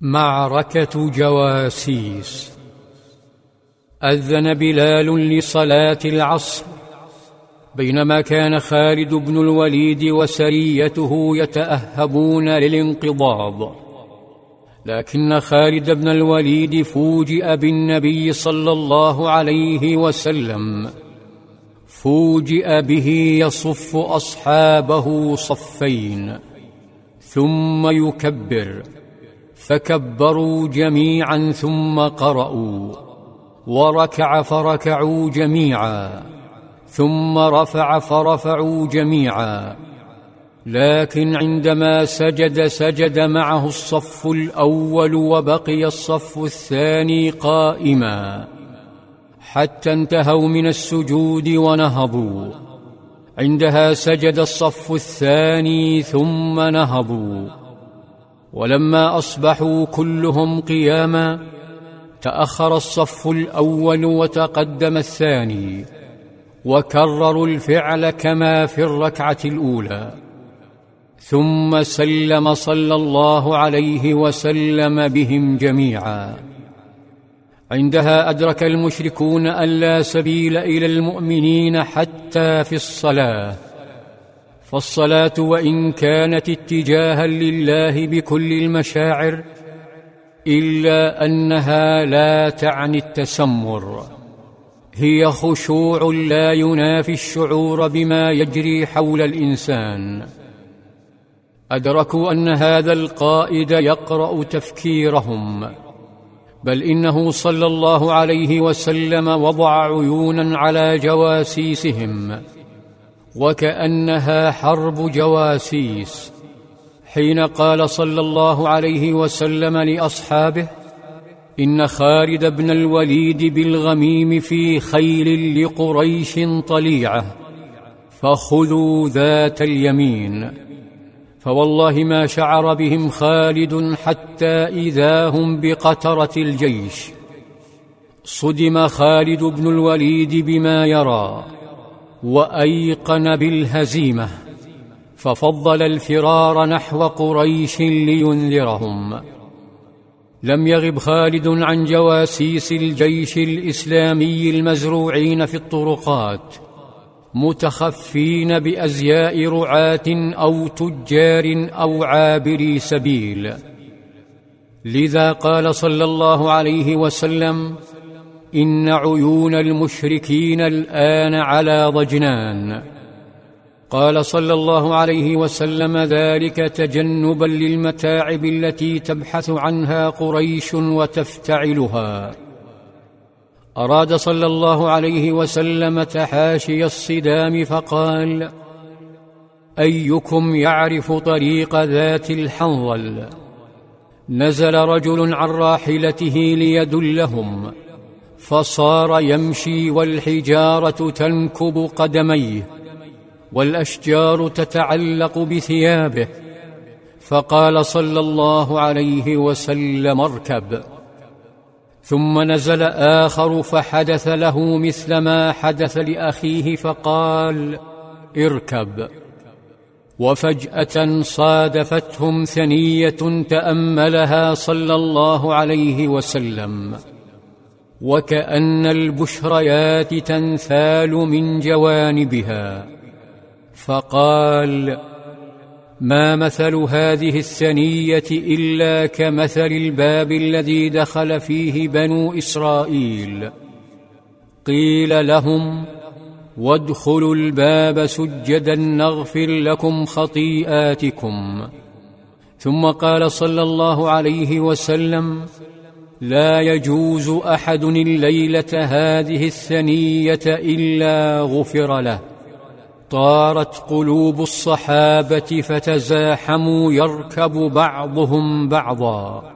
معركة جواسيس. أذن بلال لصلاة العصر بينما كان خالد بن الوليد وسريته يتأهبون للانقضاض. لكن خالد بن الوليد فوجئ بالنبي صلى الله عليه وسلم. فوجئ به يصف أصحابه صفين ثم يكبر. فكبروا جميعا ثم قرأوا وركع فركعوا جميعا ثم رفع فرفعوا جميعا لكن عندما سجد سجد معه الصف الأول وبقي الصف الثاني قائما حتى انتهوا من السجود ونهضوا عندها سجد الصف الثاني ثم نهضوا ولما أصبحوا كلهم قياما تأخر الصف الأول وتقدم الثاني وكرروا الفعل كما في الركعة الأولى. ثم سلم صلى الله عليه وسلم بهم جميعا. عندها أدرك المشركون أن لا سبيل إلى المؤمنين حتى في الصلاة. فالصلاة وإن كانت اتجاها لله بكل المشاعر إلا أنها لا تعني التسمر. هي خشوع لا ينافي الشعور بما يجري حول الإنسان. أدركوا أن هذا القائد يقرأ تفكيرهم. بل إنه صلى الله عليه وسلم وضع عيونا على جواسيسهم. وكأنها حرب جواسيس. حين قال صلى الله عليه وسلم لأصحابه إن خالد بن الوليد بالغميم في خيل لقريش طليعة فخذوا ذات اليمين. فوالله ما شعر بهم خالد حتى إذا هم بقترة الجيش. صدم خالد بن الوليد بما يرى. وأيقن بالهزيمة ففضل الفرار نحو قريش لينذرهم. لم يغب خالد عن جواسيس الجيش الإسلامي المزروعين في الطرقات متخفين بأزياء رعاة أو تجار أو عابري سبيل. لذا قال صلى الله عليه وسلم إن عيون المشركين الآن على ضجنان. قال صلى الله عليه وسلم ذلك تجنبا للمتاعب التي تبحث عنها قريش وتفتعلها. أراد صلى الله عليه وسلم تحاشي الصدام فقال أيكم يعرف طريق ذات الحنظل؟ نزل رجل عن راحلته ليدلهم. فصار يمشي والحجارة تنكب قدميه والأشجار تتعلق بثيابه. فقال صلى الله عليه وسلم اركب. ثم نزل آخر فحدث له مثل ما حدث لأخيه فقال اركب. وفجأة صادفتهم ثنية تأملها صلى الله عليه وسلم. وكأن البشريات تنثال من جوانبها. فقال ما مثل هذه الثنيه إلا كمثل الباب الذي دخل فيه بنو إسرائيل. قيل لهم وادخلوا الباب سجدا نغفر لكم خطيئاتكم. ثم قال صلى الله عليه وسلم لا يجوز أحد الليلة هذه الثنية إلا غفر له. طارت قلوب الصحابة فتزاحموا يركب بعضهم بعضا.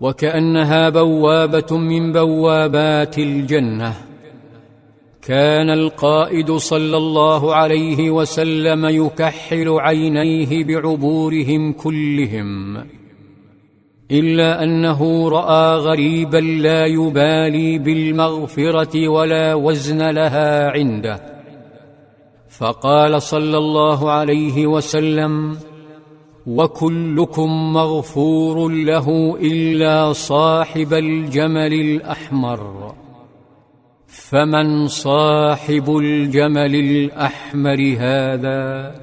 وكأنها بوابة من بوابات الجنة. كان القائد صلى الله عليه وسلم يكحل عينيه بعبورهم كلهم. إلا أنه رأى غريبا لا يبالي بالمغفرة ولا وزن لها عنده فقال صلى الله عليه وسلم وكلكم مغفور له إلا صاحب الجمل الأحمر فمن صاحب الجمل الأحمر هذا؟